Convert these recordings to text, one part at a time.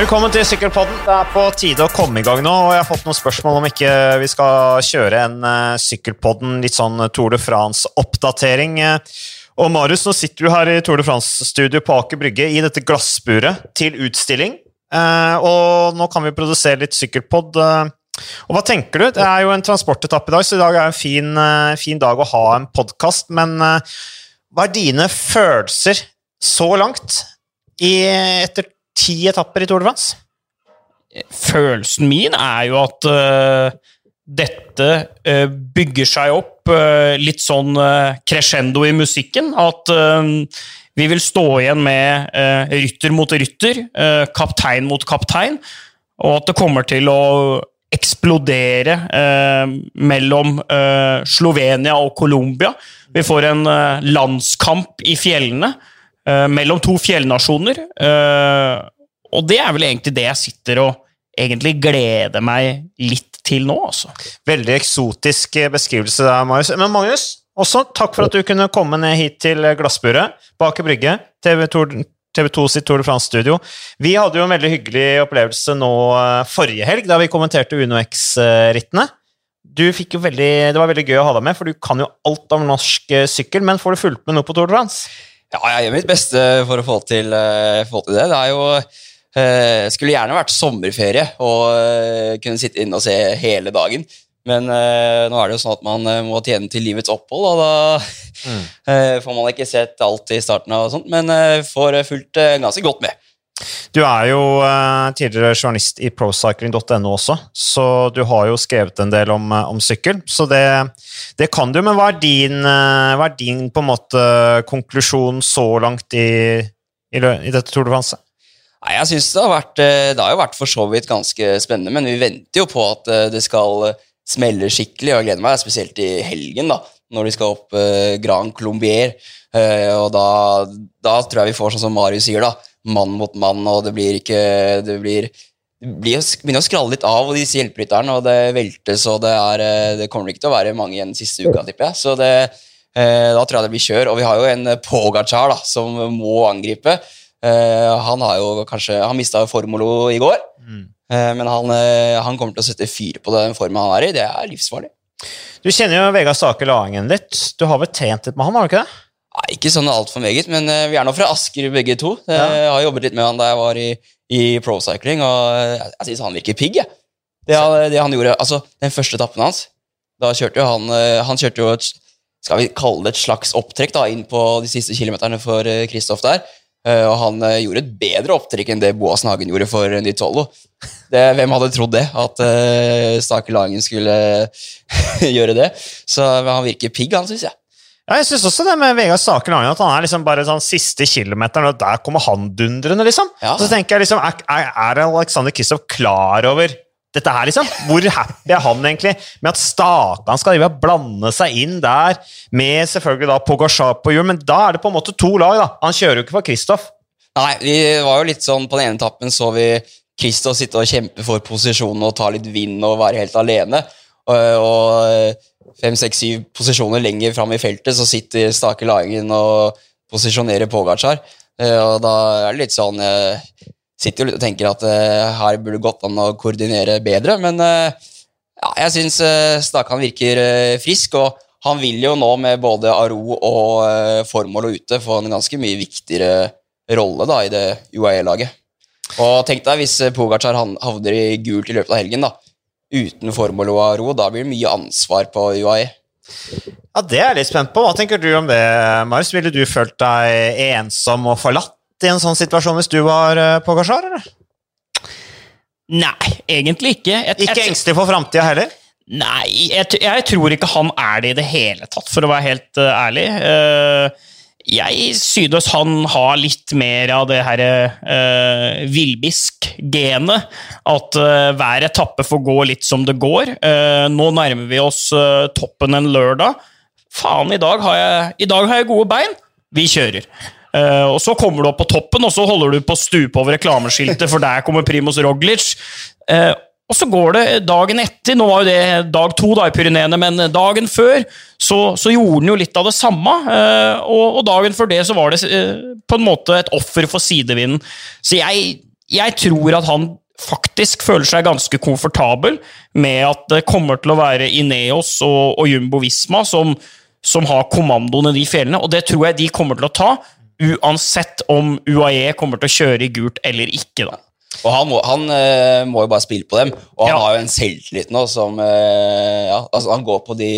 Velkommen til Sykkelpodden. Det er på tide å komme i gang nå, og jeg har fått noen spørsmål om ikke vi skal kjøre en uh, Sykkelpodden, litt sånn Tour de France-oppdatering. Og Marius, nå sitter du her i Tour de France-studio på Aker Brygge i dette glassburet til utstilling. Uh, og nå kan vi produsere litt Sykkelpod. Uh, og hva tenker du? Det er jo en transportetappe i dag, så i dag er en fin, fin dag å ha en podkast. Men hva er dine følelser så langt i, etter ti etapper i Tour de France? Følelsen min er jo at uh, dette uh, bygger seg opp uh, litt sånn crescendo i musikken. At vi vil stå igjen med rytter mot rytter, kaptein mot kaptein, og at det kommer til å eksplodere mellom Slovenia og Colombia. Vi får en landskamp i fjellene uh, mellom to fjellnasjoner. Uh, og det er vel egentlig det jeg sitter og egentlig gleder meg litt til nå, altså. Veldig eksotisk beskrivelse der, Marius. Men Magnus, også takk for at du kunne komme ned hit til glassburet bak i brygge. TV 2, TV 2 sitt Tour de France-studio. Vi hadde jo en veldig hyggelig opplevelse nå eh, forrige helg, da vi kommenterte Uno X-rittene. Du fikk jo veldig, Det var veldig gøy å ha deg med, for du kan jo alt om norsk sykkel. Men får du fulgt med noe på Tour de France? Ja, jeg gjør mitt beste for å få til, uh, få til det. Det er jo uh, Skulle gjerne vært sommerferie og uh, kunne sitte inne og se hele dagen. Men nå er det jo sånn at man må tjene til livets opphold, og da mm. får man ikke sett alt i starten og sånt, men får fulgt ganske godt med. Du er jo uh, tidligere journalist i procycling.no også, så du har jo skrevet en del om, om sykkel. Så det, det, kan du, men hva er din, uh, hva er din på en måte konklusjon så langt i, i, i dette Tour de France? Nei, jeg synes det har vært Det har jo vært for så vidt ganske spennende, men vi venter jo på at det skal smelle skikkelig, og jeg gleder meg spesielt i helgen, da, når de skal opp uh, Grand Colombier. og da, da tror jeg vi får sånn som Marius sier, da mann mot mann, og det blir ikke Det blir det blir, begynner å skralle litt av, og disse hjelperytterne, og det veltes, og det, er, eh, det kommer ikke til å være mange igjen siste uka, tipper jeg. Så det, eh, da tror jeg det blir kjør. Og vi har jo en Pogacar da, som må angripe. Eh, han har jo kanskje Han mista Formolo i går, mm. eh, men han, eh, han, kommer til å sette fyr på den formen han er i. Det er livsfarlig. Du kjenner jo Vegard Stake Lahengen litt. Du har vel trent litt med han, har du ikke det? Nei, Ikke sånn altfor meget, men uh, vi er nå fra Asker begge to. Uh, Jeg har jobbet litt med han da jeg var i, i procycling, og jeg, jeg syns han virker pigg. Jeg. Det, det, han gjorde, altså Den første etappen hans, da kjørte jo han uh, Han kjørte jo et, skal vi kalle det et slags opptrekk da, inn på de siste kilometerne for Kristoff der. og han gjorde et bedre opptrekk enn det Boas Nagen gjorde for Nitolo. Det, hvem hadde trodd det? At uh, Stake Langen skulle gjøre det? Så han virker pigg, han, syns jeg. Ja, jeg syns også det med Vegard Saker Langen, at han er liksom bare sånn siste kilometeren, og der kommer han dundrende, liksom. Ja. Så tenker jeg liksom, er, er Alexander Kristoff klar over dette her, liksom? Hvor happy er han egentlig med at Stakan skal blande seg inn der, med selvfølgelig da Pogasjar på hjul, men da er det på en måte to lag, da. Han kjører jo ikke for Kristoff. Nei, vi var jo litt sånn på den ene etappen så vi Kristoff sitte og kjempe for posisjonen og ta litt vind og være helt alene. Og, og fem, seks, syv posisjoner lenger fram i feltet, så sitter Stake Laingen og posisjonerer Pogacar. Eh, og da er det litt sånn Jeg sitter jo litt og tenker at eh, her burde det gått an å koordinere bedre, men eh, ja, jeg syns Stakan virker frisk, og han vil jo nå med både Aro og formål og ute få en ganske mye viktigere rolle da i det UAE-laget. Og tenk deg hvis Pogacar havner i gult i løpet av helgen, da uten formål og ro. Da blir det mye ansvar på UAE. Ja, Det er jeg litt spent på. Hva tenker du om det, Marius? Ville du følt deg ensom og forlatt i en sånn situasjon hvis du var eh, på Gashar, eller? Nei, egentlig ikke. Jeg, ikke engstelig for framtida heller? Nei, jeg, jeg, tror ikke han er det i det hele tatt, for å være helt uh, ærlig. Uh, jeg synes han har litt mer av det her uh, villbisk-genet. At uh, hver etappe får gå litt som det går. Uh, nå nærmer vi oss uh, toppen en lørdag. Faen, i dag jeg, i dag har jeg gode bein! Vi kjører. og Så kommer du opp på toppen, og så holder du på å stupe over reklameskiltet, for der kommer Primus Roglic. Og så går det dagen etter, nå var jo det dag to da i Pyreneene, men dagen før så, så, gjorde han jo litt av det samme. Eh, og, og, dagen før det så var det eh, på en måte et offer for sidevinden. Så jeg, jeg tror at han faktisk føler seg ganske komfortabel med at det kommer til å være Ineos og, og Jumbo Visma som, som har kommandoen i de fjellene, og det tror jeg de kommer til å ta, uansett om UAE kommer til å kjøre i gult eller ikke. da. Og han må, han, eh, må jo bare spille på dem, og han Ja. har jo en selvtillit nå som eh, ja, altså Han går på de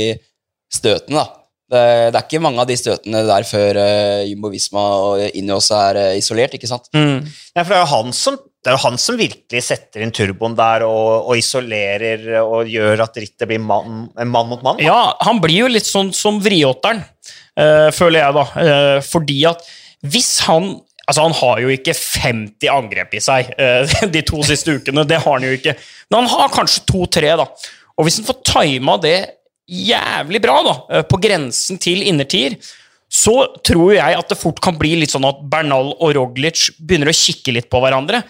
støtene, da. Det, det er ikke mange av de støtene der før uh, Jumbo Visma og Ineos er eh, isolert, ikke sant? Mm. Ja, for det er jo han som, det er jo han som virkelig setter inn turboen der og, og isolerer og gjør at rittet blir mann, mann mot mann. Ja, han blir jo litt sånn som vriåtteren, øh, føler jeg, da. Øh, fordi at hvis han Altså, han har jo ikke 50 angrep i seg eh, de to siste ukene, det har han jo ikke. Men han har kanskje to-tre, da. Og hvis han får tima det jævlig bra, da, eh, på grensen til innertier, så tror jeg at det fort kan bli litt sånn at Bernal og Roglic begynner å kikke litt på hverandre.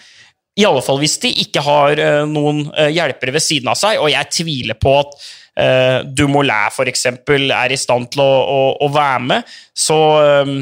I alle fall hvis de ikke har eh, noen hjelpere ved siden av seg, og jeg tviler på at uh, Dumoulin f.eks. er i stand til å, å, å være med, så eh,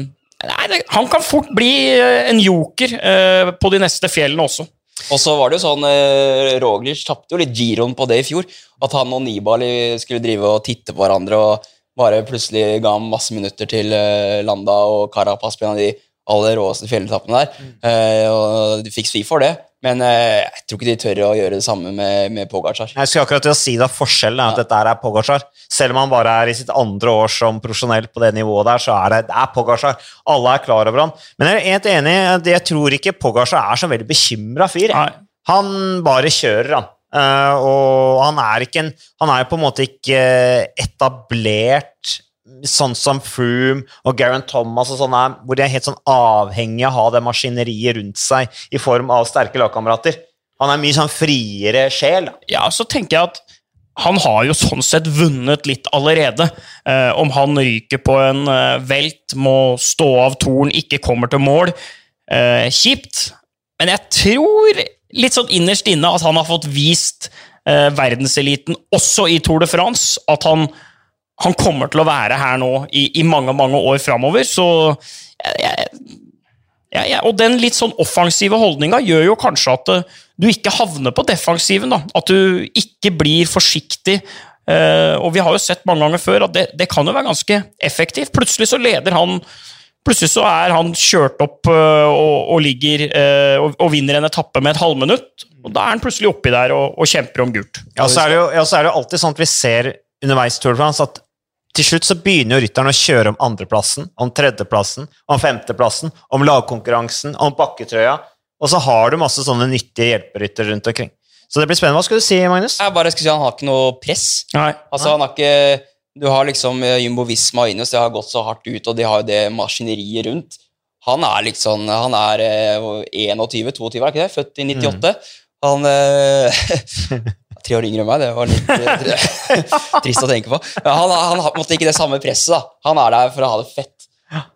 Nei, han kan fort bli eh, en joker eh, på de neste fjellene også. Og så var det jo sånn eh, Roglic tapte jo litt giroen på det i fjor. At han og Nibali skulle drive og titte på hverandre og bare plutselig ga ham masse minutter til eh, Landa og Carapaz på en av de aller råeste fjelletappene der. Eh, og de fikk svi for det, men eh, jeg tror ikke de tør å gjøre det samme med, med Pogacar. Jeg skulle akkurat til å si det er forskjellen, er at dette er Pogacar. Selv om han bare er i sitt andre år som profesjonell på det nivået der, så er det, det er Pogacar. Alle er klar over han. Men jeg er helt enig, jeg tror ikke Pogacar er så veldig bekymra fyr. Nei. Han bare kjører, han. Uh, og han er ikke en Han er på en måte ikke etablert sånn som Froome og Garen Thomas og sånn er, hvor de er helt sånn avhengige av å ha det maskineriet rundt seg i form av sterke lagkamerater. Han er mye sånn friere sjel. Ja, så tenker jeg at han har jo sånn sett vunnet litt allerede. Eh, om han ryker på en eh, velt, må stå av toren, ikke kommer til mål. Eh, kjipt. Men jeg tror litt sånn innerst inne at han har fått vist eh, verdenseliten, også i Tour de France, at han, han kommer til å være her nå i, i mange, mange år framover. Så jeg, ja, ja, og den litt sånn offensive holdninga gjør jo kanskje at eh, du ikke havner på defensiven. da, At du ikke blir forsiktig. eh, og vi har jo sett mange ganger før at det, det kan jo være ganske effektivt. Plutselig så leder han Plutselig så er han kjørt opp eh, og, og ligger eh, og, og vinner en etappe med et halvminutt. Og da er han plutselig oppi der og, og kjemper om gult. Ja, så er det jo ja, så er det alltid sånn at vi ser underveis Tour de France at til slutt så begynner jo rytteren å kjøre om andreplassen, om tredjeplassen, om femteplassen, om lagkonkurransen, om bakketrøya, og så har du masse sånne nyttige hjelperyttere rundt omkring. Så det blir spennende. Hva skal du si, Magnus? Jeg bare skulle si Han har ikke noe press. Nei. Altså, han har ikke Du har liksom eh, Jumbo Visma og så de har gått så hardt ut, og de har jo det maskineriet rundt. Han er liksom Han er eh, 21-22, er ikke det? Født i 98. Han eh, Tre år yngre enn meg, det var litt eh, trist å tenke på. Men han, han måte ikke det samme presset. da. Han er der for å ha det fett,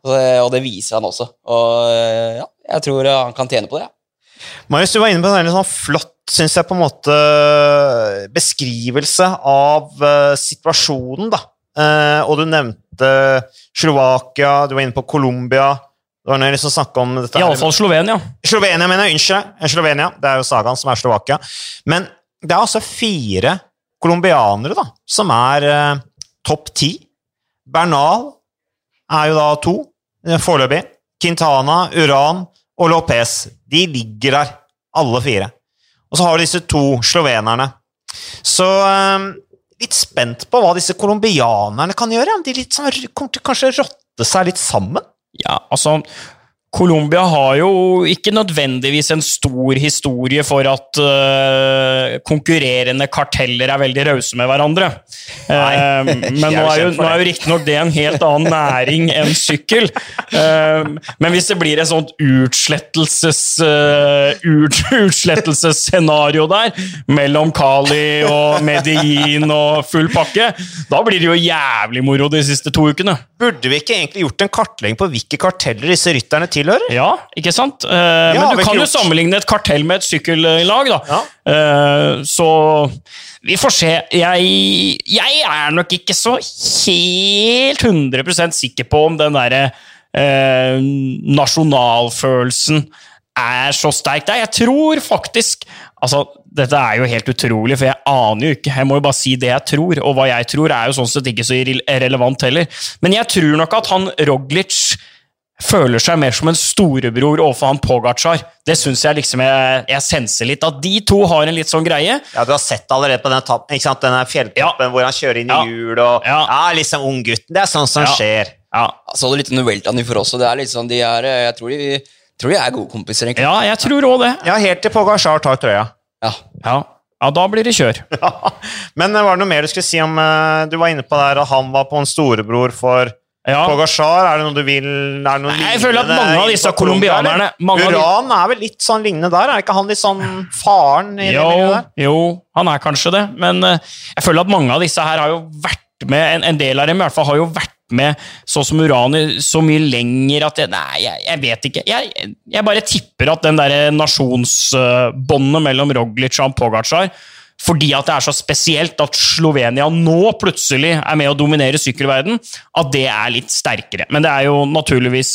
og det, og det viser han også. Og eh, ja, jeg tror eh, han kan tjene på det. Ja. Marius, du var inne på en sånn flott synes jeg, på en måte beskrivelse av uh, situasjonen. da. Uh, og du nevnte Slovakia, du var inne på Colombia. Det var når jeg liksom snakket om dette Iallfall Slovenia. Slovenia, mener jeg. Unnskyld. Slovenia. Det er jo sagaen som er Slovakia. Men det er altså fire colombianere da, som er eh, topp ti. Bernal er jo da to, eh, foreløpig. Quintana, Uran og Lopez. De ligger der, alle fire. Og så har du disse to slovenerne. Så eh, litt spent på hva disse colombianerne kan gjøre. Om de litt sånn, kommer til kanskje rotte seg litt sammen. Ja, altså Colombia har jo ikke nødvendigvis en stor historie for at uh, konkurrerende karteller er veldig rause med hverandre. Eh, men nå er jo, nå er jo det. riktignok det en helt annen næring enn sykkel. Uh, men hvis det blir et sånt utslettelses, uh, ut, utslettelsesscenario der, mellom Cali og Medellin og full pakke, da blir det jo jævlig moro de siste to ukene. Burde vi ikke egentlig gjort en kartlegging på hvilke karteller disse rytterne tilhører? Ja, ikke sant? Uh, ja, men du kan gjort. jo sammenligne et kartell med et sykkellag, da. Ja. Uh, så vi får se. Jeg, jeg er nok ikke så helt 100% sikker på om den derre uh, nasjonalfølelsen er så sterk der. Jeg tror faktisk Altså, dette er jo helt utrolig, for jeg aner jo ikke. Jeg må jo bare si det jeg tror, og hva jeg tror, er jo sånn sett ikke så relevant heller. Men jeg tror nok at han Roglic føler seg mer som en storebror overfor han Pogacar. Det syns jeg liksom jeg, jeg, senser litt. At de to har en litt sånn greie. Ja, Du har sett allerede på den tappen, ikke sant? denne fjelltoppen ja. hvor han kjører inn i ja. hjul og ja. ja, liksom unggutten. Det er sånn som skjer. Ja. Så du litt under Weltan for oss, og det er litt sånn, de er, Jeg tror de, tror de er gode kompiser, egentlig. Ja, jeg tror òg det. Ja, helt til Pogacar tar trøya. Ja. ja. Ja, da blir det kjør. Men eh, var det noe mer du skulle si om uh, Du var inne på der at han var på en storebror for ja. Pogacar, er det noe du vil noe Jeg føler at mange av disse colombianerne Uran er vel litt sånn lignende der? Er ikke han litt sånn faren? i jo, det der? Jo, han er kanskje det, men uh, jeg føler at mange av disse her har jo vært med En, en del av dem i hvert fall har jo vært med sånn som uran så mye lenger at jeg, Nei, jeg, jeg vet ikke. Jeg, jeg, bare tipper at den der nasjonsbåndet mellom Roglic og Pogacar fordi at det er så spesielt at Slovenia nå plutselig er med å dominere sykkelverden, at det er litt sterkere. Men det er jo naturligvis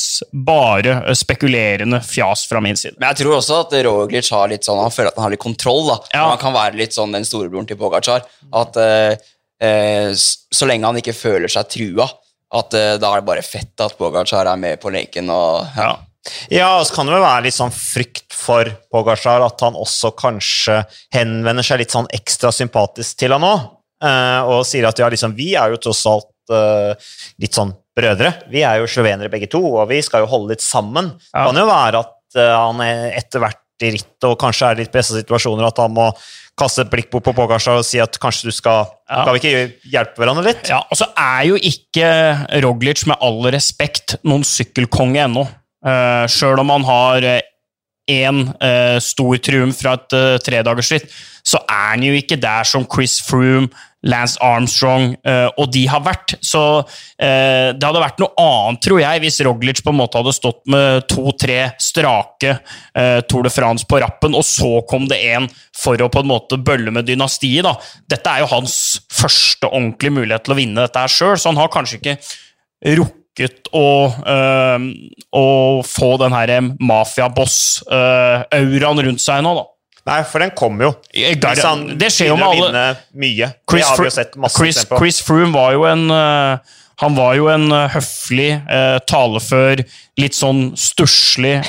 bare spekulerende fjas fra min side. Men jeg tror også at Roglic har litt sånn, han føler at han har litt kontroll. da. Ja. Han kan være litt sånn den storebroren til Pogacar. At eh, uh, så lenge han ikke føler seg trua, at eh, da er det bare fett at Pogacar er med på leken. og... Ja. Ja, og så kan det vel være litt sånn frykt for Pogasjar, at han også kanskje henvender seg litt sånn ekstra sympatisk til han òg, eh, og sier at ja, liksom, vi er jo tross alt uh, litt sånn brødre. Vi er jo slovenere begge to, og vi skal jo holde litt sammen. Det kan jo være at uh, han etter hvert i rittet og kanskje er litt pressa situasjoner, at han må kaste et blikk på Pogasjar og si at kanskje du skal ja. Kan vi ikke hjelpe hverandre litt? Ja, og så er jo ikke Roglic, med all respekt, noen sykkelkonge ennå. Uh, Sjøl om han har én uh, uh, stor triumf fra et uh, tredagersritt, så er han jo ikke der som Chris Froome, Lance Armstrong og de har vært. Så det hadde vært noe annet, tror jeg, hvis Roglic på en måte hadde stått med to-tre strake Tour de France på rappen, og så kom det en for å på en måte bølle med dynastiet. da. Dette er jo hans første ordentlige mulighet til å vinne dette her sjøl, så han har kanskje ikke rukket rukket å, uh, å få den her mafiaboss-auraen uh, rundt seg nå, da. Nei, for den kommer jo. Hvis han det skjer jo med alle. Mye. Chris, har vi jo sett masse Chris, Chris Froome var jo en uh, han var jo en uh, høflig, eh, talefør, litt sånn stusslig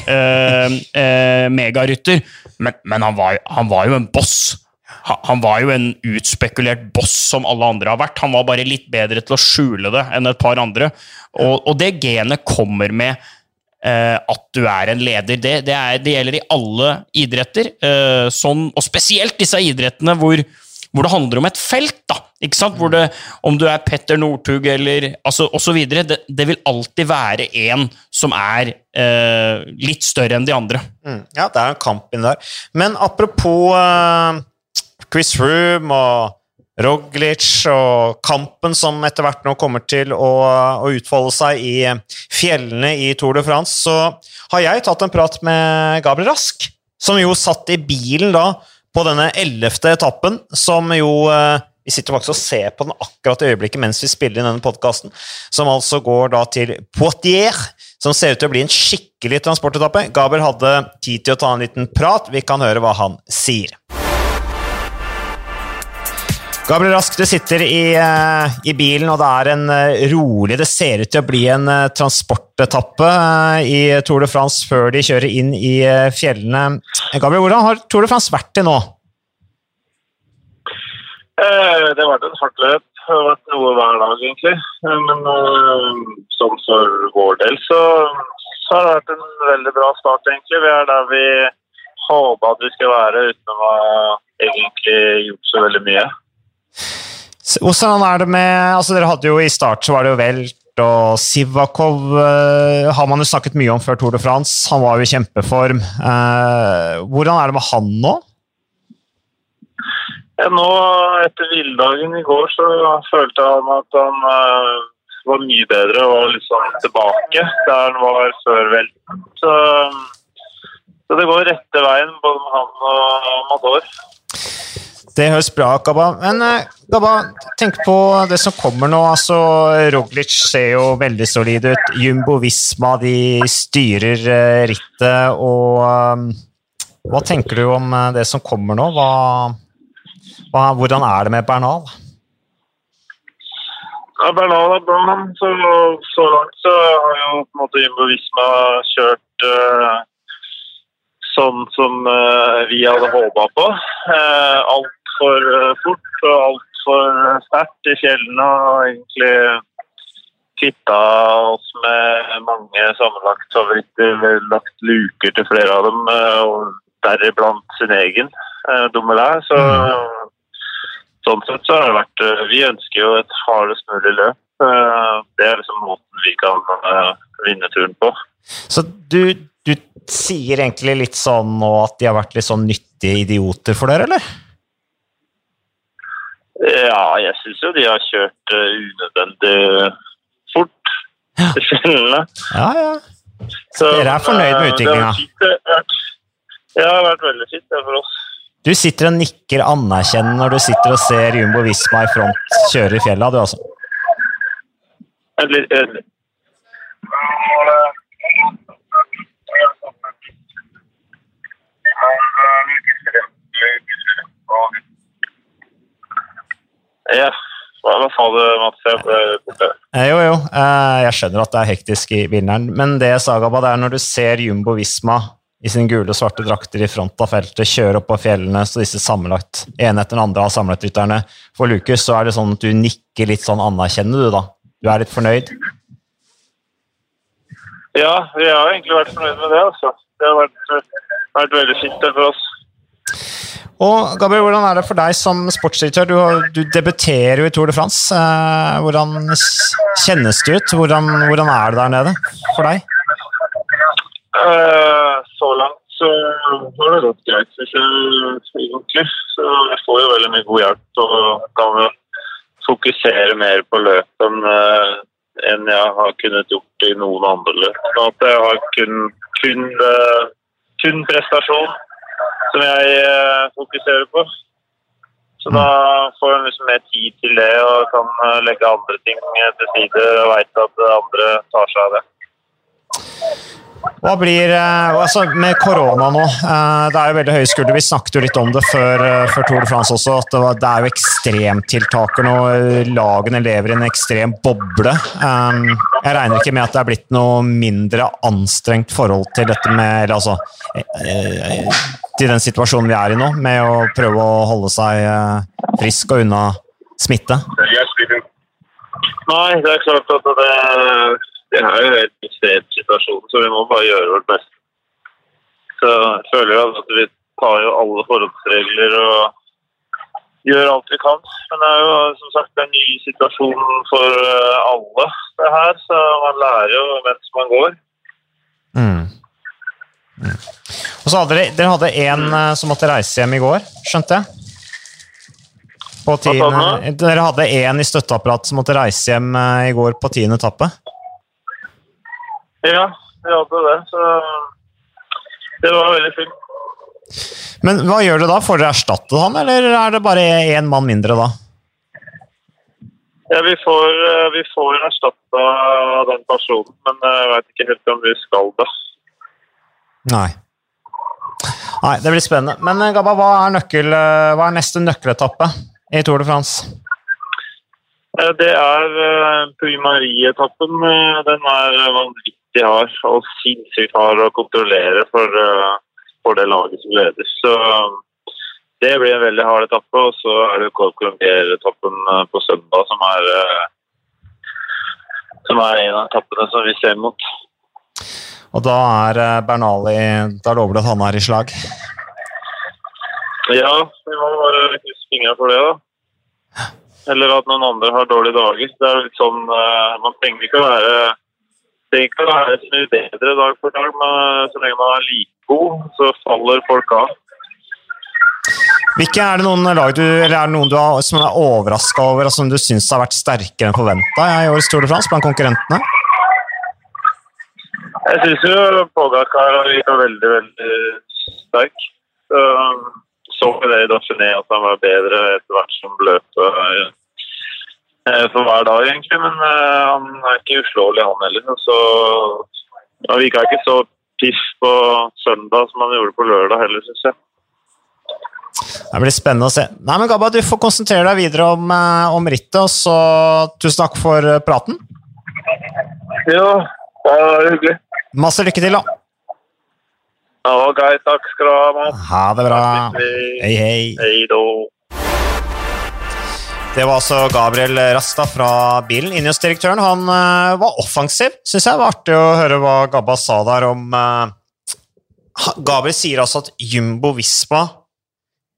megarytter, men, men han, var, han, var, jo en boss han var jo en utspekulert boss som alle andre har vært. Han var bare litt bedre til å skjule det enn et par andre. Og, og det genet kommer med eh, at du er en leder. Det, det, er, det gjelder i alle idretter, eh, sånn, og spesielt disse idrettene hvor, hvor, det handler om et felt. da, ikke sant? Hvor det, Om du er Petter Northug eller altså, osv. Det, det vil alltid være en som er eh, litt større enn de andre. Mm, ja, det er en kamp inni der. Men apropos uh Chris Room og Roglic og kampen som etter hvert nå kommer til å, å, utfolde seg i fjellene i Tour de France, så har jeg tatt en prat med Gabriel Rask, som jo satt i bilen da på denne ellevte etappen, som jo eh, Vi sitter faktisk og ser på den akkurat i øyeblikket mens vi spiller inn denne podkasten, som altså går da til Poitiers, som ser ut til å bli en skikkelig transportetappe. Gabriel hadde tid til å ta en liten prat. Vi kan høre hva han sier. Gabriel Rask, du sitter i, uh, i, bilen, og det er en uh, rolig Det ser ut til å bli en uh, transportetappe i Tour de France før de kjører inn i fjellene. Gabriel, hvordan har Tour de France vært til nå? det har vært en hardt løp. Det har vært noe hver dag, egentlig. Men som for vår del så, så, har det vært en veldig bra start, egentlig. Vi er der vi håpa at vi skal være, uten å ha egentlig gjort så veldig mye. Hvordan er det med altså Dere hadde jo I start så var det jo Welt og Sivakov uh, har man jo snakket mye om før Tour de France. Han var jo i kjempeform. Uh, hvordan er det med han nå? Ja, nå, Etter hviledagen i går, så følte han at han uh, var mye bedre og liksom tilbake der han var før velten. Så, så, det går rette veien både med han og Amador. Det høres bra ut, Gabba. Men eh, Gabba, tenk på det som kommer nå. altså Roglic ser jo veldig solid ut. Jumbo Visma de styrer eh, rittet. og eh, Hva tenker du om eh, det som kommer nå? Hva, hva, hvordan er det med Bernal? Ja, Bernal er bra, Så, så langt så har jo på en måte Jumbo Visma kjørt uh, sånn som uh, vi hadde håpa på. Uh, altfor uh, fort og altfor sterkt i fjellene. Og egentlig kvitta oss med mange sammenlagt favoritter. Lagt luker til flere av dem, uh, og deriblant sin egen Dumoulin. Så sånn sett så har det vært Vi ønsker jo et hardest mulig løp. Det er liksom måten vi kan vinne turen på. Så du, du sier egentlig litt sånn nå at de har vært litt sånn nyttige idioter for dere, eller? Ja, jeg syns jo de har kjørt uh, unødvendig fort Ja. Ja, ja. Så, dere er fornøyd med utviklinga? Det har vært veldig fint det for oss. Du sitter og nikker anerkjennende når du sitter og ser Jumbo Visma i front kjøre i fjella, du altså? Litt, litt. Ja, hva, sa du, Mats? Eh, jo, jo, eh, jeg skjønner at det er hektisk i vinneren, men det jeg sa, Gabba, det er når du ser Jumbo Visma i sine gule og svarte drakter i front av feltet kjøre opp på fjellene, så disse sammenlagt, ene etter den andre av samletrytterne for Lukas så er det sånn at du nikker litt sånn anerkjennende, du da? Du er litt fornøyd? Ja, vi har egentlig vært fornøyd med det, altså. Det har vært, vært veldig fint for oss. Og Gabriel, Hvordan er det for deg som sportsdirektør? Du, du debuterer jo i Tour de France. Eh, hvordan kjennes det ut? Hvordan, hvordan, er det der nede for deg? Uh, så langt så har det gått greit, syns jeg. egentlig. Jeg får jo veldig mye god hjelp og kan fokusere mer på løp uh, enn jeg har kunnet gjort i noen andre løp. At jeg har kun, kun, kun prestasjon som jeg uh, fokuserer på. Så da får en liksom mer tid til det og kan legge andre ting til side og veit at andre tar seg av det. Hva blir altså Med korona nå, det er jo veldig høye skuldre. Vi snakket jo litt om det før, før Tour de France også, at det, var, det er jo ekstremtiltaker nå. Lagene lever i en ekstrem boble. Jeg regner ikke med at det er blitt noe mindre anstrengt forhold til dette med Eller altså Til den situasjonen vi er i nå, med å prøve å holde seg frisk og unna smitte? Nei, det er klart at det det er jo en helt ekstrem situasjon, så vi må bare gjøre vårt beste. Så jeg føler jo at vi tar jo alle forholdsregler og gjør alt vi kan. Men det er jo som sagt en ny situasjon for alle, det her. Så man lærer jo mens man går. Mm. Mm. Og så hadde dere, dere hadde en som måtte reise hjem i går, skjønte jeg? På tiende, dere hadde en i støtteapparatet som måtte reise hjem i går på tiende etappe? Ja, vi hadde det. Så det var veldig fint. Men hva gjør du da? Får dere erstattet han, eller er det bare én mann mindre da? Ja, Vi får, vi får erstatta den personen, men jeg veit ikke helt om vi skal det. Nei. Nei, Det blir spennende. Men Gabba, hva er, nøkkel, hva er neste nøkkeletappe i Tour de France? Det er Puy Marie-etappen. Den er vanvittig hard og sinnssykt hard å kontrollere for, for, det laget som leder. Så det blir en veldig hard etappe. Og så er det Colombier-etappen på søndag som er, som er en av etappene som vi ser mot. Og da er Bernali Da lover du at han er i slag? Ja, vi må bare krysse fingra for det, da. Eller at noen andre har dårlige dager. Det er litt sånn, Man trenger ikke å være det kan være så mye bedre dag for dag, men så lenge man er like god, så faller folk av. Hvilke Er det noen lag du, eller er det noen du har, som er overraska over, og som du syns har vært sterkere enn forventa i årets Tour de France blant konkurrentene? Jeg syns jo Pogacar har vært veldig, veldig sterk. Så, så vi det i Dauphiné at han var bedre etter hvert som løpet eh, for hver dag, egentlig. Men eh, han er ikke uslåelig, han heller. Så han virka ikke så piff på søndag som han gjorde på lørdag heller, syns jeg. Det blir spennende å se. Nei, men Gabba, du får konsentrere deg videre om, eh, om rittet, og så tusen takk for eh, praten. Ja, det var hyggelig. Masse lykke til, da. Ja, greit. Takk skal du ha, Ha det bra. Hei, Hei, hei. Det var altså Gabriel Rasta fra bilen. Ineos-direktøren han uh, var offensiv. Syns jeg det var artig å høre hva Gabba sa der om uh, Gabriel sier altså at Jumbo Visma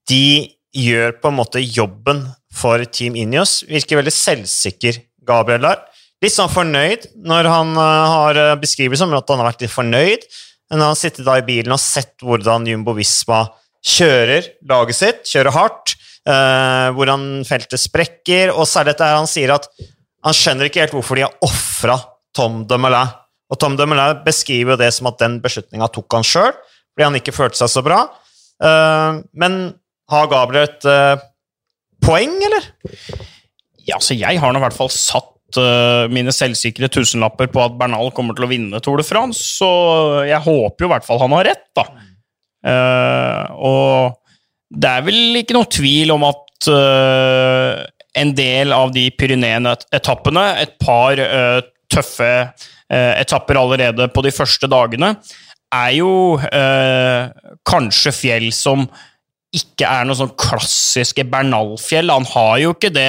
de gjør på en måte jobben for Team Ineos. Virker veldig selvsikker, Gabriel der. Litt sånn fornøyd når han uh, har beskrivelser om at han har vært litt fornøyd. Men når han sitter da i bilen og sett hvordan Jumbo Visma kjører laget sitt, kjører hardt, hvordan feltet sprekker, og særlig dette her han sier at han skjønner ikke helt hvorfor de har ofra Tom de Melin. Og Tom de Melin beskriver det som at den beslutninga tok han sjøl, fordi han ikke følte seg så bra. Eh, men har Gabriel et eh, poeng, eller? Ja, så jeg har nå i hvert fall satt eh, mine selvsikre tusenlapper på at Bernal kommer til å vinne Tour de France, så jeg håper jo i hvert fall han har rett, da. Eh, og det er vel ikke noe tvil om at uh, en del av de Pyreneen-etappene, et par uh, tøffe uh, etapper allerede på de første dagene, er jo kanskje fjell som ikke er noe sånn klassiske Bernal-fjell. Han har jo ikke det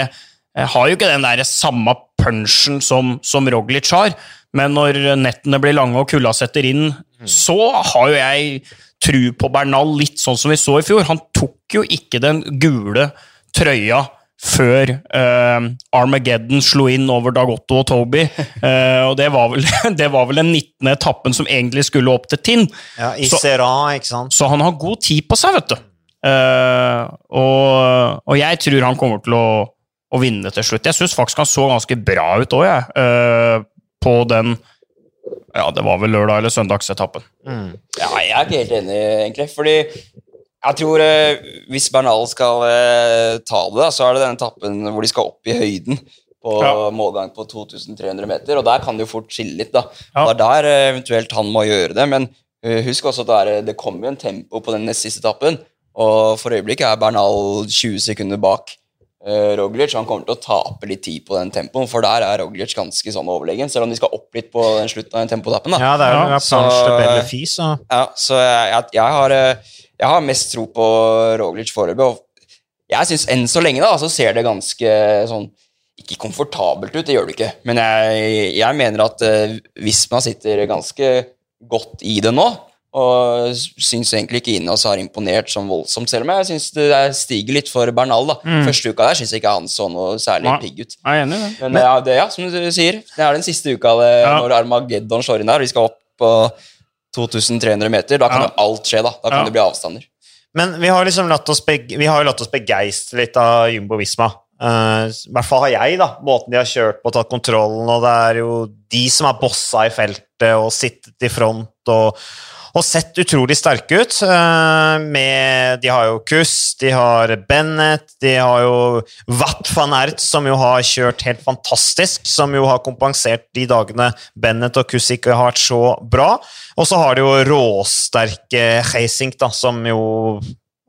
har jo ikke den der samme punchen som, som Roglic har, men når nettene blir lange og kulda setter inn, så har jo jeg tru på Bernal litt sånn som vi så i fjor. Han tok jo ikke den gule trøya før eh, Armageddon slo inn over Dag Otto og Toby. Eh, og det var, vel, det var vel den 19. etappen som egentlig skulle opp til Tinn. Ja, Så- ikke sant? Så han har god tid på seg, vet du. Eh, og, og jeg tror han kommer til å, å vinne til slutt. Jeg syns faktisk han så ganske bra ut òg, jeg. eh, på den Ja, det var vel lørdag- eller søndagsetappen. Ja, jeg er ikke helt enig, egentlig. Fordi jeg tror eh, hvis Bernal skal eh, ta det, da, så er det den etappen hvor de skal opp i høyden på Ja. målgang på 2300 meter, og der kan det jo fort skille litt. da. Ja. Det er der eh, eventuelt han må gjøre det, men eh, husk også at det, er, det kommer jo en tempo på den nest siste etappen, og for øyeblikket er Bernal 20 sekunder bak Roglic, han kommer til å tape litt tid på den tempoen, for der er Roglic ganske sånn overlegen, selv om de skal opp litt på den slutten av den tempotappen. da. Ja, det er jo Ja, så- de så Ja, så jeg, jeg, har, eh, jeg har mest tro på Roglic foreløpig. Og jeg syns enn så lenge da, så ser det ganske sånn Ikke komfortabelt ut, det gjør det ikke. Men jeg, jeg mener at uh, Visma sitter ganske godt i det nå. Og syns egentlig ikke Ineos har imponert sånn voldsomt, selv om jeg syns det er- stiger litt for Bernal. da. Første uka der syns jeg ikke han så noe særlig ja. pigg ut. Jeg er enig ja. det. Men ja, det, ja, som du sier, det er den siste uka det, Ja. når Armageddon slår inn der, og vi skal opp på 2300 meter. Da kan Ja. jo alt skje, da. Da kan Ja. det bli avstander. Men vi har liksom latt oss, beg vi har jo latt oss begeistre litt av Jumbo Visma. Uh, I hvert fall har jeg, da. Måten de har kjørt på, tatt kontrollen, og det er jo de som har bossa i feltet og sittet i front og, og sett utrolig sterke ut. eh, med, de har jo Kuss, de har Bennett, de har jo Watt van Ert, som jo har kjørt helt fantastisk, som jo har kompensert de dagene Bennett og Kuss ikke har vært så bra. Og så har de jo råsterke Heisink, da, som jo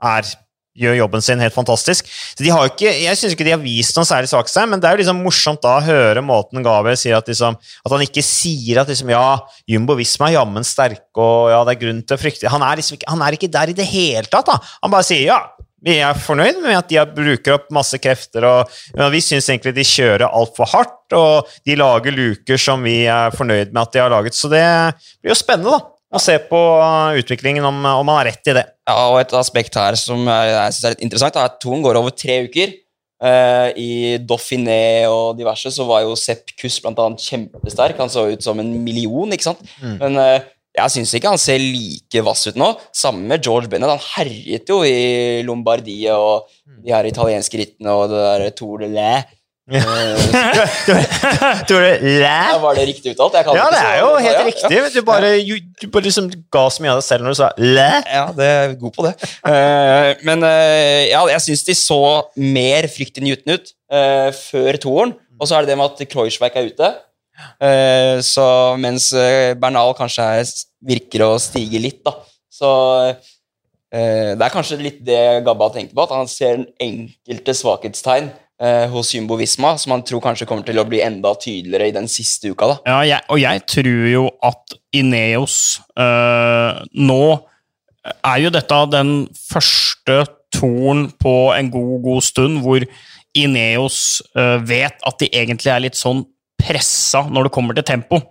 er gjør jobben sin helt fantastisk. Så de har ikke, Jeg syns ikke de har vist noen særlig svakt seg, men det er jo liksom morsomt da å høre måten Gabriel sier at, liksom, at han ikke sier at liksom, ja, Jumbo Visma er jammen sterke, og ja, det er grunn til å frykte Han er liksom ikke, han er ikke der i det hele tatt. da. Han bare sier ja, vi er fornøyd med at de bruker opp masse krefter, og ja, vi syns egentlig de kjører altfor hardt, og de lager luker som vi er fornøyd med at de har laget. Så det blir jo spennende da, å se på uh, utviklingen, om, om han har rett i det. Ja, og et aspekt her som jeg, jeg synes er litt interessant, er at Thon går over tre uker. Uh, I Dauphiné og diverse så var jo Sepp Kuss blant annet kjempesterk. Han så ut som en million, ikke sant? Men uh, jeg syns ikke han ser like vass ut nå. Sammen med George Bennett. Han herjet jo i Lombardiet og de her italienske rittene og det der Tour de Lais. Tror du læ? var det riktig uttalt? Jeg kan Ja, det er jo helt riktig. Du bare, du bare liksom ga så mye av deg selv når du sa læ. Ja, det er god på det. Eh, men eh, ja, jeg syns de så mer fryktinngytende ut eh, før toeren. Og så er det det med at Kreuzberg er ute. Eh, så mens Bernal kanskje er, virker å stige litt, da. Så eh, det er kanskje litt det Gabba tenkte på, at han ser en enkelte svakhetstegn eh, hos Jumbo Visma, som han tror kanskje kommer til å bli enda tydeligere i den siste uka. da. Ja, jeg, og jeg tror jo at Ineos eh, nå er jo dette den første torn på en god, god stund hvor Ineos eh, vet at de egentlig er litt sånn pressa når det kommer til tempo.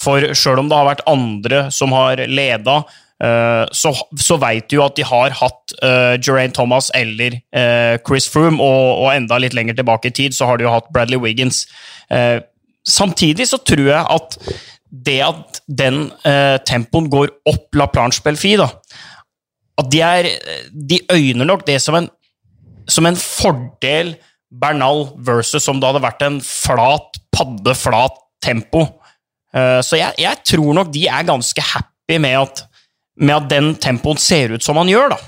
For sjøl om det har vært andre som har leda, så, så veit du jo at de har hatt uh, Geraint Thomas eller uh, Chris Froome, og, og enda litt lenger tilbake i tid så har de jo hatt Bradley Wiggins. Uh, samtidig så tror jeg at det at den uh, tempoen går opp La Planche Belfi, da At de, er, de øyner nok det som en, som en fordel Bernal versus om det hadde vært en flat, padde, flat tempo. Eh, så jeg, jeg tror nok de er ganske happy med at, med at den tempoen ser ut som han gjør, da.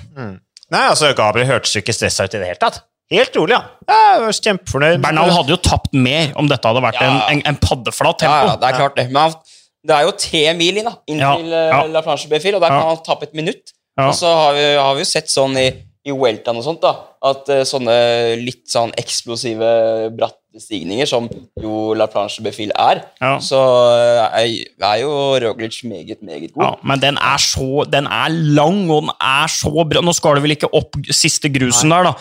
Nei, altså, Gabriel hørtes jo ikke stressa ut i det hele tatt. Helt rolig, ja. ja jeg var kjempefornøyd. Bernal hadde jo tapt mer om dette hadde vært Ja. en, en, en paddeflat Ja, tempo. ja, det er klart det. Men det er jo tre mil inn, da, inn Ja, til eh, ja. La Planche Befil, og der Ja. kan han tappe et minutt. Ja. Og så har vi, har vi jo sett sånn i, i Weltan og sånt, da, at eh, sånne litt sånn eksplosive, bratte stigninger, som jo La Planche Befil er, Ja. så eh, er, er jo Roglic meget, meget god. Ja, men den er så Den er lang, og den er så bra. Nå skal du vel ikke opp siste grusen der, da.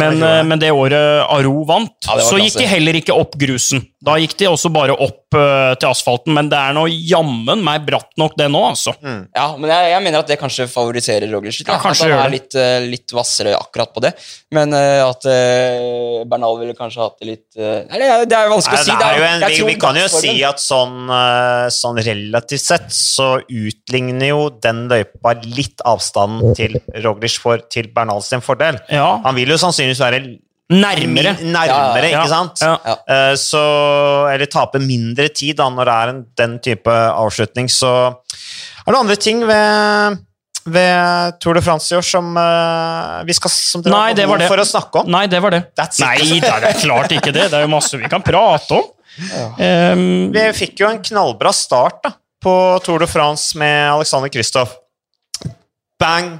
Men, eh, men det året Aro vant, Ja, så klasse. gikk de heller ikke opp grusen. Da gikk de også bare opp uh, til asfalten, men det er nå jammen meg bratt nok, det nå, altså. Ja, men jeg, jeg mener at det kanskje favoriserer Roglic litt. Ja, kanskje at han er litt, uh, litt vassere akkurat på det. Men uh, at uh, Bernal ville kanskje hatt det litt uh, Nei, det er- det er vanskelig Nei, å si. det er jo en, jeg vi, vi kan jo si at sånn, sånn relativt sett så utligner jo den løypa litt avstanden til Roglic for, til Bernal sin fordel. Ja, Han vil jo sannsynligvis være nærmere. nærmere, Ja, ikke sant? ja. Ja. Eh, Så, eller tape mindre tid da, når det er en, den type avslutning. Så er det andre ting ved, ved Tour de France i år som uh, vi skal som dere Nei, det var det. for å snakke om? Nei, det var det. That's it. Nei, det er klart ikke det. Det er jo masse vi kan prate om. Um, Vi fikk jo en knallbra start da, på Tour de France med Alexander Kristoff. Bang!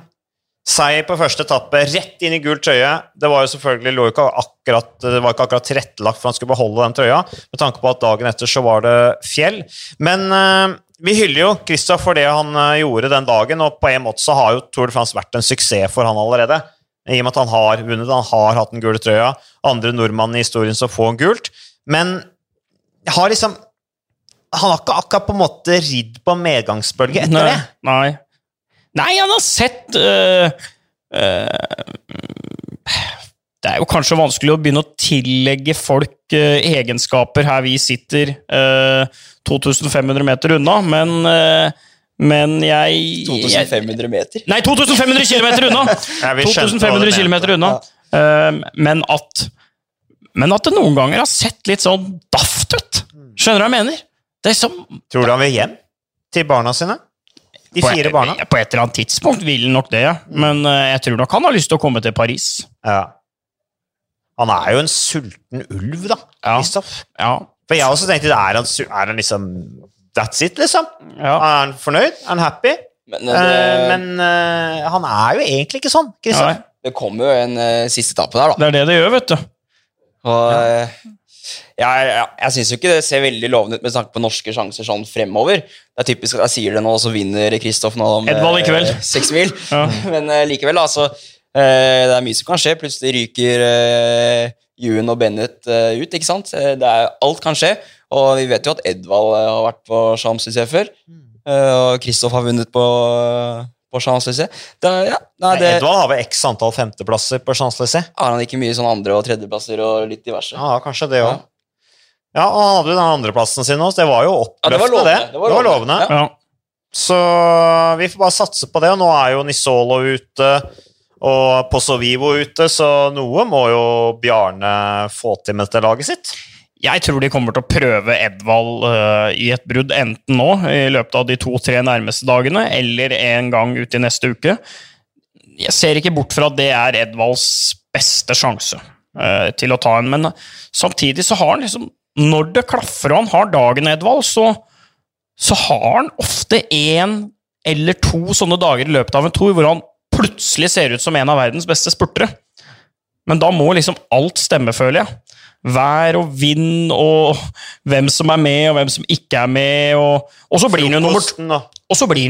Seier på første etappe, rett inn i gul trøye. Det var jo selvfølgelig lå ikke akkurat, det var ikke akkurat tilrettelagt for han skulle beholde den trøya, med tanke på at dagen etter så var det fjell. Men eh, vi hyller jo Kristoff for det han eh, gjorde den dagen, og på en måte så har jo Tour de France vært en suksess for han allerede. I og med at han har vunnet, han har hatt den gule trøya. Andre nordmann i historien som får gult. Men har liksom Han har ikke akkurat på en måte ridd på en medgangsbølge etter nei, det. nei. Nei, han har sett øh, øh, Det er jo kanskje vanskelig å begynne å tillegge folk eh, egenskaper her vi sitter eh, 2500 meter unna, men eh, men jeg, jeg 2500 meter. Nei, 2500 km unna! Ja, vi skjønte hva 2500 du km unna. Um, men at Men at det noen ganger har sett litt sånn daft ut. Skjønner du hva jeg mener? Det er som Tror du han vil hjem til barna sine? De fire barna? på et eller annet tidspunkt vil han nok det, ja. men uh, jeg tror nok han har lyst til å komme til Paris. Ja. Han er jo en sulten ulv, da. Ja. Kristoff. Ja. For jeg også tenkte, er han, er han liksom That's it, liksom? ja. Er han fornøyd? Er han happy? Men, det, men uh, han er jo egentlig ikke sånn, Kristoff. det kommer jo en uh, siste etappe der, da. det er det det gjør, vet du. Og, eh, jeg jeg, jeg syns jo ikke det ser veldig lovende ut med tanke på norske sjanser sånn fremover. Det er typisk at jeg sier det nå, så vinner Kristoff nå om Edvald i kveld. seks mil. Ja. Men uh, likevel, altså. Eh, det er mye som kan skje. Plutselig ryker Juen Ewan og Bennett eh, ut, ikke sant? Eh, Det er, alt kan skje. Og vi vet jo at Edvald eh, har vært på Champs-Élysées før. eh, og Kristoff har vunnet på, på Champs-Élysées. Ja, nei, det Edvald har vel x antall femteplasser på Champs-Élysées. har han ikke mye sånn andre- og tredjeplasser og litt diverse. Ja, kanskje det også. Ja, og han hadde jo den andreplassen sin også. Det var jo Ja, det var oppløftende, det. lovende. Det var lovende. Ja. Ja. Så vi får bare satse på det. Og nå er jo Nisolo ute, Og på Sovivo ute, så noe må jo Bjarne få til med dette laget sitt. Jeg tror de kommer til å prøve Edvald uh, i et brudd, enten nå i løpet av de to-tre nærmeste dagene, eller en gang ut i neste uke. Jeg ser ikke bort fra at det er Edvalds beste sjanse uh, til å ta en, men samtidig så har han liksom Når det klaffer og han har dagen, Edvald, så, så har han ofte én eller to sånne dager i løpet av en tour hvor han plutselig ser ut som en av verdens beste spurtere. Men da må liksom alt stemme, føler jeg vær og vind og hvem som er med, og hvem som ikke er med. Og, og så blir han jo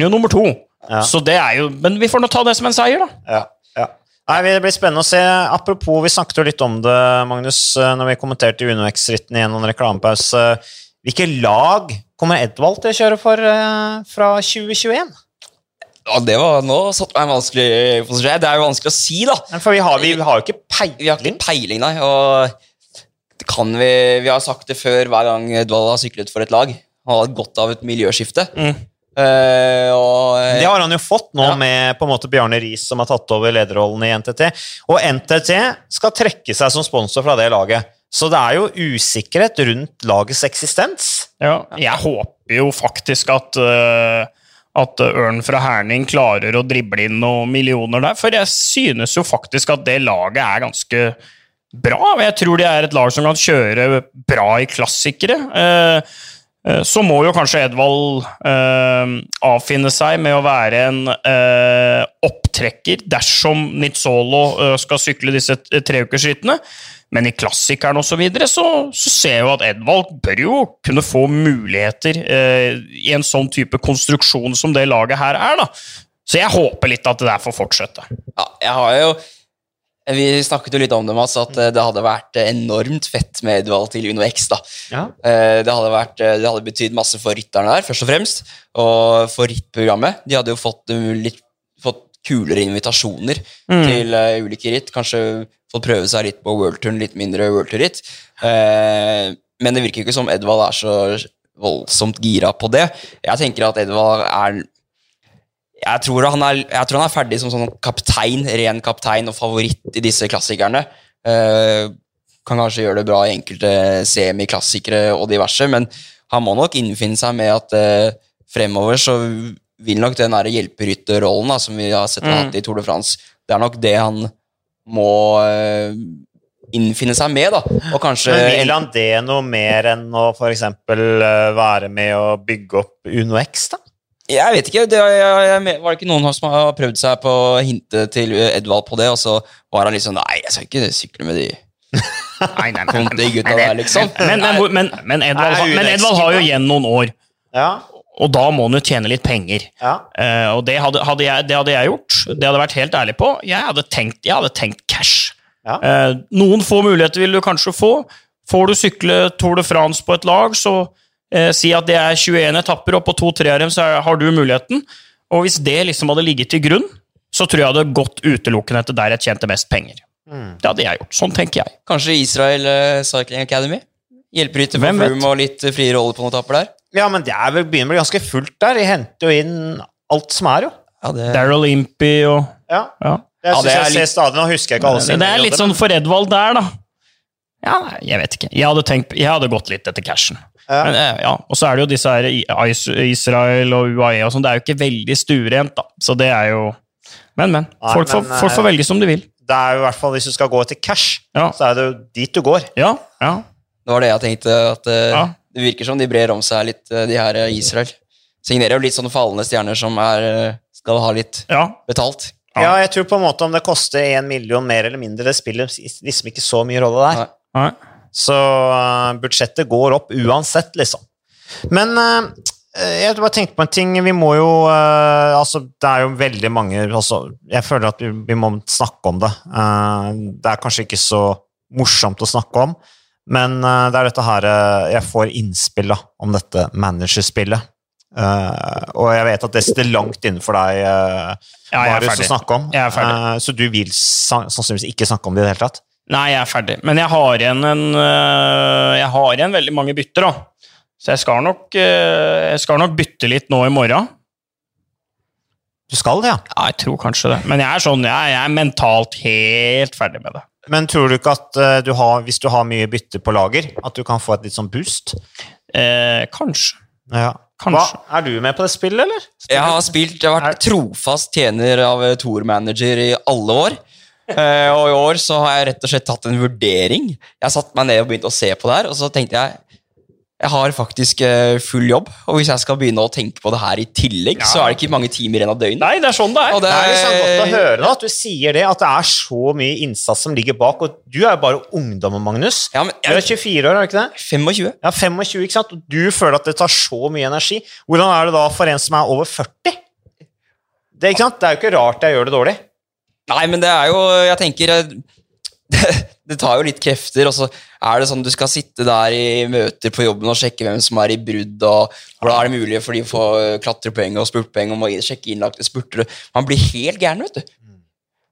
jo nummer to. Ja. Så det er jo, Men vi får nå ta det som en seier, da. Ja, ja. Nei, Det blir spennende å se. Apropos, vi snakket jo litt om det, Magnus, når vi kommenterte UnoX-ritten i en reklamepause. Hvilke lag kommer Edvald til å kjøre for uh, fra 2021? Ja, det var, Nå satt meg vanskelig posisjon. Det er jo vanskelig å si, da. For vi har, vi, vi har jo ikke peiling. Vi har ikke peiling, nei. og kan vi Vi har sagt det før hver gang Edvald har syklet for et lag. Han har hatt godt av et miljøskifte. Mm. Uh, og, uh, det har han jo fått nå ja. med på en måte Bjarne Riis, som har tatt over lederrollen i NTT. Og NTT skal trekke seg som sponsor fra det laget. Så det er jo usikkerhet rundt lagets eksistens. Ja, jeg håper jo faktisk at uh, at Ørn fra Herning klarer å drible inn noen millioner der. For jeg synes jo faktisk at det laget er ganske bra. Jeg tror de er et lag som kan kjøre bra i klassikere. Eh, så må jo kanskje Edvald eh, avfinne seg med å være en opptrekker dersom Nizzolo skal sykle disse treukersrittene. Men i klassikeren osv. Så, videre, så så ser jeg jo at Edvald bør jo kunne få muligheter eh, i en sånn type konstruksjon som det laget her er. da. Så jeg håper litt at det der får fortsette. Ja, jeg har jo vi snakket jo litt om det, Mats, at eh, det hadde vært eh, enormt fett med Edvald til Uno X. da. Ja. Eh, det hadde, vært, det hadde betydd masse for rytterne der, først og fremst, og for rittprogrammet. De hadde jo fått, litt, fått kulere invitasjoner mm. til ulike ritt. Kanskje fått prøve seg litt på worldturn, litt mindre worldtour-ritt. Uh, men det virker ikke som Edvald er så voldsomt gira på det. Jeg tenker at Edvald er jeg tror, han er, jeg tror han er ferdig som sånn kaptein, ren kaptein og favoritt i disse klassikerne. Uh, kan kanskje gjøre det bra i enkelte semiklassikere og diverse, men han må nok innfinne seg med at uh, fremover så vil nok den hjelperytterrollen da, som vi har sett mm. hatt i Tour de France, det er nok det han må uh, innfinne seg med. da. Og kanskje... Men Vil han det noe mer enn å f.eks. være med å bygge opp Uno X? da? Jeg vet ikke. Det, jeg, jeg, var det ikke noen som har prøvd seg på å hinte til Edvald på det, og så var han litt sånn Nei, jeg skal ikke sykle med de nei, nei, nei, nei, gutta der, liksom. Men, men, men, Edvald, men, Edvald, har jo igjen noen år. Ja. Og da må han jo tjene litt penger. Ja. Uh, og det hadde, hadde jeg, det hadde, jeg, gjort. Det hadde jeg vært helt ærlig på. Jeg hadde tenkt, jeg hadde tenkt cash. Ja. Uh, noen få muligheter vil du kanskje få. Får du sykle Tour de France på et lag, så Eh, si at det er 21 etapper, og på to-tre av dem så har du muligheten. Og hvis det liksom hadde ligget til grunn, så tror jeg det hadde gått utelukkende til der jeg tjente mest penger. Mm. Det hadde jeg gjort. Sånn tenker jeg. Kanskje Israel uh, Cycling Academy? Hjelper litt for Froome og litt frie roller på noen etapper der? Ja, men det er vel, begynner å bli ganske fullt der. De henter jo inn alt som er, jo. Ja, det... Daryl Impey og Ja. ja. Det ja, det jeg litt... ser stadig, Nå husker jeg ikke alle sine. Det er litt sånn for Edvald der, da. Ja, jeg vet ikke. Jeg hadde, tenkt, jeg hadde gått litt etter cashen. Ja. Men, eh, ja. Og så er det jo disse her Israel og UAE og sånn. Det er jo ikke veldig stuerent, da. Så det er jo Men, men. Folk, Nei, men, får, folk får eh, velge som de vil. Det er jo i hvert fall Hvis du skal gå etter cash, ja. så er det jo dit du går. Ja, ja. Det var det jeg tenkte. at ja. Det virker som de brer om seg litt, de her Israel. Signerer jo litt sånne fallende stjerner som er, skal ha litt betalt. Ja. jeg tror på en måte om det koster én million mer eller mindre, det spiller liksom ikke så mye rolle der. Nei. Nei. Så uh, budsjettet går opp uansett, liksom. Men uh, jeg bare tenkte på en ting. Vi må jo Altså, det er jo veldig mange altså, Jeg føler at vi, vi må snakke om det. det er kanskje ikke så morsomt å snakke om, men det er dette her Jeg får innspill da, om dette managerspillet. Og jeg vet at det sitter langt innenfor deg, uh, ja, Marius, å snakke om. Så du vil sannsynligvis ikke snakke om det i det hele tatt? Nei, jeg er ferdig. Men jeg har igjen, en, øh, jeg har igjen veldig mange bytter, da. Så jeg skal, nok, øh, jeg skal nok bytte litt nå i morgen. Du skal det, ja. Ja, jeg tror kanskje det. Men jeg er sånn, jeg, jeg er mentalt helt ferdig med det. Men tror du ikke at eh, du har, hvis du har mye bytte på lager, at du kan få et litt sånn boost? Eh, kanskje. Ja. Kanskje. Hva, er du med på det spillet, eller? Jeg har spilt, jeg har vært trofast tjener av eh, Tour-manager i alle år. Eh, og i år så har jeg rett og slett tatt en vurdering. Jeg satte satt meg ned og begynt å se på det her, og så tenkte jeg jeg har faktisk uh, full jobb, og hvis jeg skal begynne å tenke på det her i tillegg, så er det ikke mange timer igjen av døgnet. Nei, det er sånn det er. Og det Det er liksom godt å høre da, at du sier det, at det er så mye innsats som ligger bak. Og du er jo bare ungdommen, Magnus. ja, men, Du er 24 år, er du ikke det? 25. Ja, 25, ikke sant? Og du føler at det tar så mye energi. Hvordan er det da for en som er over 40? Det, ikke sant? det er jo ikke rart jeg gjør det dårlig. Nei, men det er jo Jeg tenker eh, det, det tar jo litt krefter, og så er det sånn du skal sitte der i møter på jobben og sjekke hvem som er i brudd, og hvordan er det mulig for de å få eh, klatrepoeng og spurtpoeng og må sjekke innlagte spurter. Man blir helt gæren, vet du.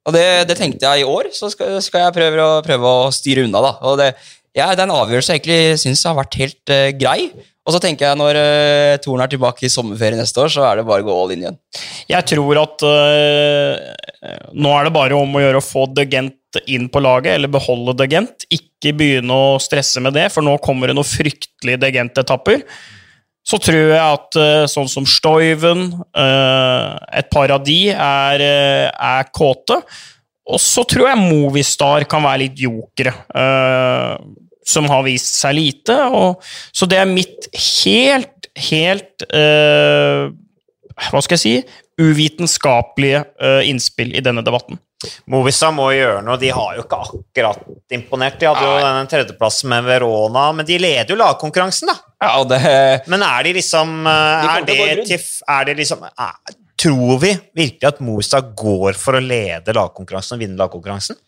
Og det, det tenkte jeg i år, så skal, skal jeg prøve å, prøve å styre unna, da. Og det, ja, det er en avgjørelse jeg egentlig syns har vært helt uh, grei. Og så tenker jeg når uh, Toren er tilbake i sommerferie neste år, så er det bare å gå all in igjen. Jeg tror at uh, nå er det bare om å gjøre å få De Gent inn på laget, eller beholde De Gent. Ikke begynne å stresse med det, for nå kommer det noen fryktelige De Gent-etapper. Så tror jeg at uh, sånn som Stoiven, et par av de, er, er kåte. Og så tror jeg Movistar kan være litt jokere. øh, som har vist seg lite. Og, så det er mitt helt, helt øh, Hva skal jeg si? Uvitenskapelige øh, innspill i denne debatten. Movistad må gjøre noe. De har jo ikke akkurat imponert. De hadde jo den tredjeplassen med Verona, men de leder jo lagkonkurransen, da. Ja, det, Men er de liksom eh, De Er det, til, er det liksom er, Tror vi virkelig at Movistad går for å lede lagkonkurransen og vinne lagkonkurransen?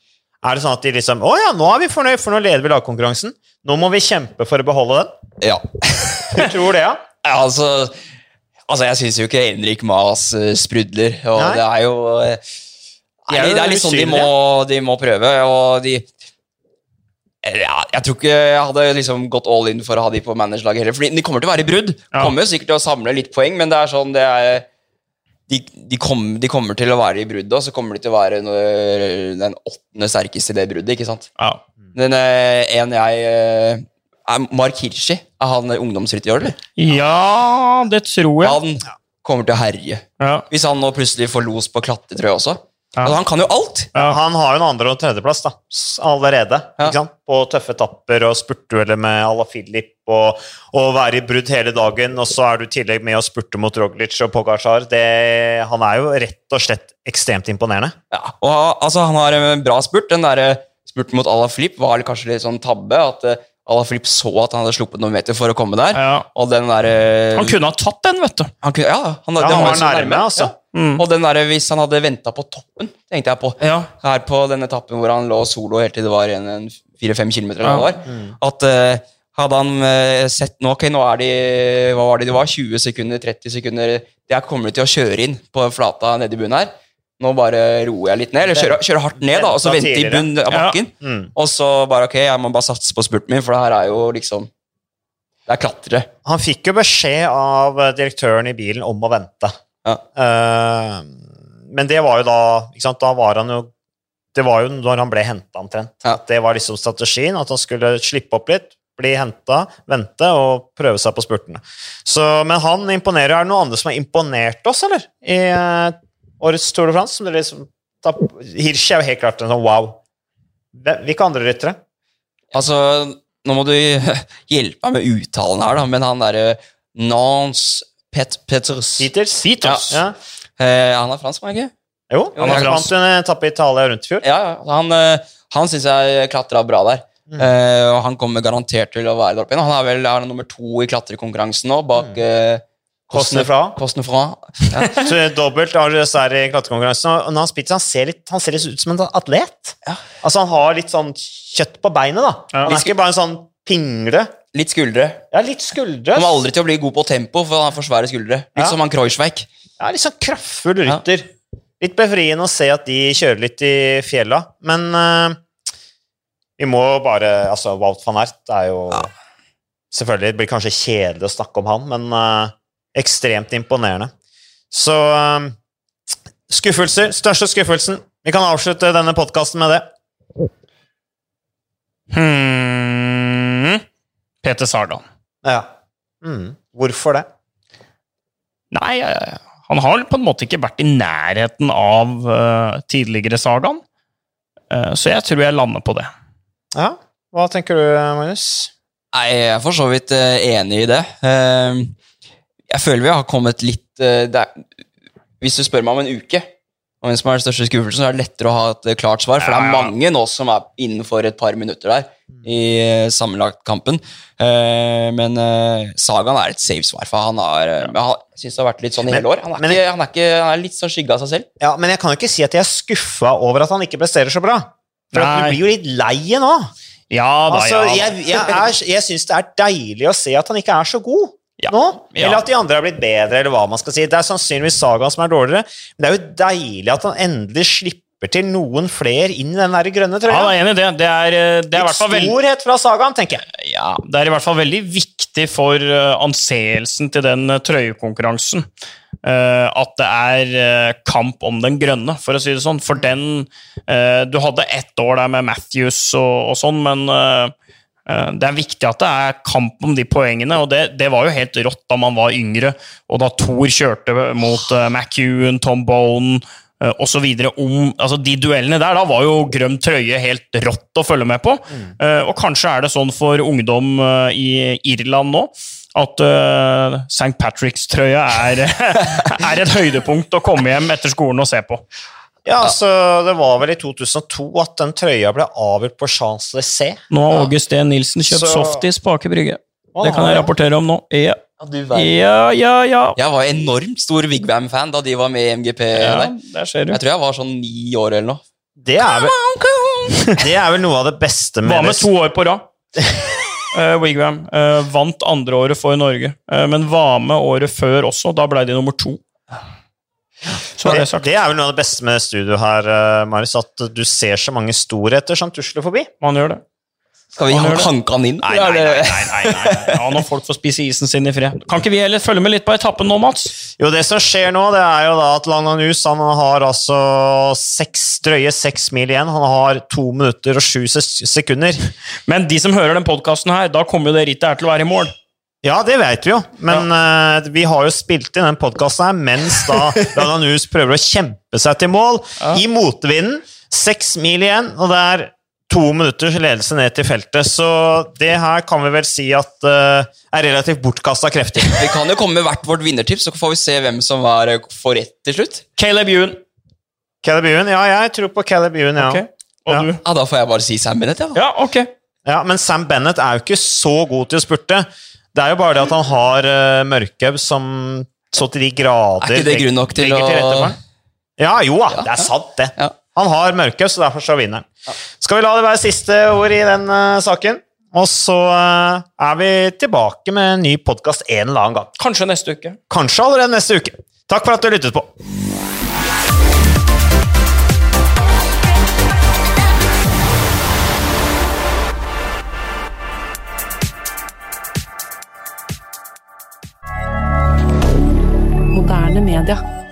Er det sånn at de liksom Å ja, nå er vi fornøyd, for nå leder vi lagkonkurransen. Nå må vi kjempe for å beholde den. ja. Du tror det, ja? Ja, altså, altså Jeg syns jo ikke Henrik Mas eh, sprudler, og Nei. det er jo nei, De er det er litt sånn de må, de må prøve, og de ja, Jeg tror ikke jeg hadde liksom gått all in for å ha de på managerlaget heller. Fordi de kommer til å være i brudd. Ja. Kommer jo sikkert til å samle litt poeng, men det er sånn det er de, de, kom, de kommer til å være i bruddet, og så kommer de til å være noe- den åttende sterkeste i det bruddet. ikke sant? Ja. Den eh, en jeg eh, er Mark Hirschi. Er han ungdomsrytter, eller? ja, det tror jeg. Han kommer til å herje. Ja. Hvis han nå plutselig får los på klatretrøya også. Ja. Altså, han kan jo alt! Ja. Han har jo en andre- og tredjeplass da, allerede. Ja. Ikke sant? På tøffe etapper og spurtdueller med Ala Filip og, og være i brudd hele dagen. Og så er du i tillegg med å spurte mot Roglic og Pogacar. Det, han er jo rett og slett ekstremt imponerende. Ja, og altså, Han har en bra spurt. Den der eh, spurten mot Ala Filip var kanskje litt sånn tabbe. At uh, Ala Filip så at han hadde sluppet noen meter for å komme der. Ja. Og den der, eh, Han kunne ha tatt den, vet du. han kunne, Ja, han, Ja, han var nærme, nærme, altså. Ja. Mm. Og den der, hvis han hadde venta på toppen, tenkte jeg på. Ja. Her på den etappen hvor han lå solo helt til det var igjen en fire-fem kilometer. eller Ja. hva mm. At uh, hadde han uh, sett nå, ok, nå er de hva var det de var, 20 sekunder, 30 sekunder Jeg kommer til å kjøre inn på flata nede i bunnen her. Nå bare roer jeg litt ned, eller kjører, kjører hardt ned, da, og så venter vente i bunnen av Ja. bakken. Mm. Og så bare ok, jeg må bare satse på spurten min, for det her er jo liksom Det er klatre. Han fikk jo beskjed av eh, direktøren i bilen om å vente. Ja. Uh, men det var jo da ikke sant, Da var han jo Det var jo når han ble henta, omtrent. Ja. Det var liksom strategien, at han skulle slippe opp litt, bli henta, vente og prøve seg på spurtene. Så, men han imponerer. Er det noen andre som har imponert oss, eller? I uh, årets Tour de France? Som dere liksom, da, Hirsch er jo helt klart en sånn wow. Hvilke andre ryttere? Altså, nå må du hjelpe meg med uttalen her, da, men han derre Nance Pet Peters Peters? Peters. Ja. eh, Han er fransk, var han ikke? Jo, han har vant en etappe i Italia rundt i fjor. Ja, ja. Han, eh, han syns jeg klatra bra der. Mm. Eh, og han kommer garantert til å være der oppe igjen. Han er vel er nummer to i klatrekonkurransen nå, bak mm. Cosnefra. fra. Ja. Så dobbelt har dessverre i klatrekonkurransen. Og når han spiser, han ser litt, han ser litt ut som en atlet. Ja. Altså Han har litt sånn kjøtt på beinet. da Ja. Han er ikke bare en sånn pingle. Litt skuldre. Ja, litt skuldre. Kommer aldri til å bli god på tempo, for han har for svære skuldre. Litt Ja. som han Kreuzweig. Ja, litt sånn kraftfull Ja. rytter. Litt befriende å se at de kjører litt i fjella. Men uh, vi må bare Altså, Wout van Ert er jo Selvfølgelig det blir kanskje kjedelig å snakke om han, men uh, ekstremt imponerende. Så uh, skuffelser. Største skuffelsen. Vi kan avslutte denne podkasten med det. Hmm. Peter Sardan. Ja. Mm. Hvorfor det? Nei, han har på en måte ikke vært i nærheten av uh, tidligere Sardan. Uh, så jeg tror jeg lander på det. Ja. Hva tenker du, Magnus? Nei, Jeg er for så vidt uh, enig i det. Uh, jeg føler vi har kommet litt uh, der. Hvis du spør meg om en uke om hvem som er den største skuffelsen, så er det lettere å ha et klart svar. For det er mange nå som er innenfor et par minutter der i sammenlagtkampen. Uh, men Sagaen er et safe svar, for han har ja. Syns det har vært litt sånn i hele år. Han er, men, ikke, han er, ikke, han er litt sånn skygge av seg selv. Ja, Men jeg kan jo ikke si at jeg er skuffa over at han ikke presterer så bra. For du blir jo litt lei nå. Ja da, altså, ja. Jeg, jeg, er, jeg syns det er deilig å se at han ikke er så god ja. nå. Eller Ja. at de andre har blitt bedre, eller hva man skal si. Det er sannsynligvis Sagaen som er dårligere, men det er jo deilig at han endelig slipper til noen flere inn i den der grønne trøya. Ja, jeg er enig i det. Det er, eh, det er Storhet fra Sagaen, tenker jeg. Ja, det er i hvert fall veldig viktig for uh, anseelsen til den uh, trøyekonkurransen. At det er kamp om den grønne, for å si det sånn. For den Du hadde ett år der med Matthews og, og sånn, men det er viktig at det er kamp om de poengene, og det, det var jo helt rått da man var yngre, og da Thor kjørte mot McEwan, Tom Bone og så videre om altså De duellene der, da var jo grønn trøye helt rått å følge med på. Uh, og kanskje er det sånn for ungdom uh, i Irland nå at uh, St. Patrick's-trøya er, er et høydepunkt å komme hjem etter skolen og se på. Ja, altså, Det var vel i 2002 at den trøya ble avgjort på Champs-Élysées. Nå har August D. Nilsen kjøpt Så- softis på Aker Brygge. Det kan jeg rapportere om nå. Ja, Ja, du ja, ja. ja. Jeg var enormt stor Vigvam-fan da de var med i MGP. ja der. der ser du. Jeg tror jeg var sånn ni år eller noe. Det er vel, det er vel noe av det beste med Var med to år på rad. Uh, Wigwam uh, vant andre året for Norge, uh, men var med året før også. Da ble de nummer to. Så det, det sagt. det er vel noe av det beste med studio her, eh, Marius, at du ser så mange storheter som tusler forbi. Man gjør det. Skal vi Han hanke han inn? Nei, nei, nei. nei, nei. Ja, når folk får spise isen sin i fred. Kan ikke vi heller følge med litt på etappen nå, Mats? Jo, det som skjer nå, det er jo da at Langanus han har altså seks, drøye seks mil igjen. Han har to minutter og sju sekunder. Men de som hører den podkasten her, da kommer jo det rittet her til å være i mål. Ja, det vet vi jo, men eh, vi har jo spilt inn den podkasten her mens da Langanus prøver å kjempe seg til mål Ja. i motvinden. Seks mil igjen, og det er to minutters ledelse ned til feltet. Så det her kan vi vel si at uh, er relativt bortkasta krefter. Vi kan jo komme med hvert vårt vinnertips, så får vi se hvem som var, får rett til slutt. Caleb Ewan. Caleb Ewan? Ja, jeg tror på Caleb Ewan, ja. Okay. Og Ja. du? Ja, Da får jeg bare si Sam Bennett, ja. da. Ja, ok. Ja, Men Sam Bennett er jo ikke så god til å spurte. Det er jo bare det at han har uh, Mørkhaug som så til de grader Er ikke det grunn nok til legger å. Ja, jo da, det er sant, det. Ja. Han har mørke, så derfor så vinner han. Skal vi la det være siste ord i den uh, saken? Og så uh, er vi tilbake med en ny podkast en eller annen gang. Kanskje neste uke. Kanskje allerede neste uke. Takk for at du lyttet på. Moderne media.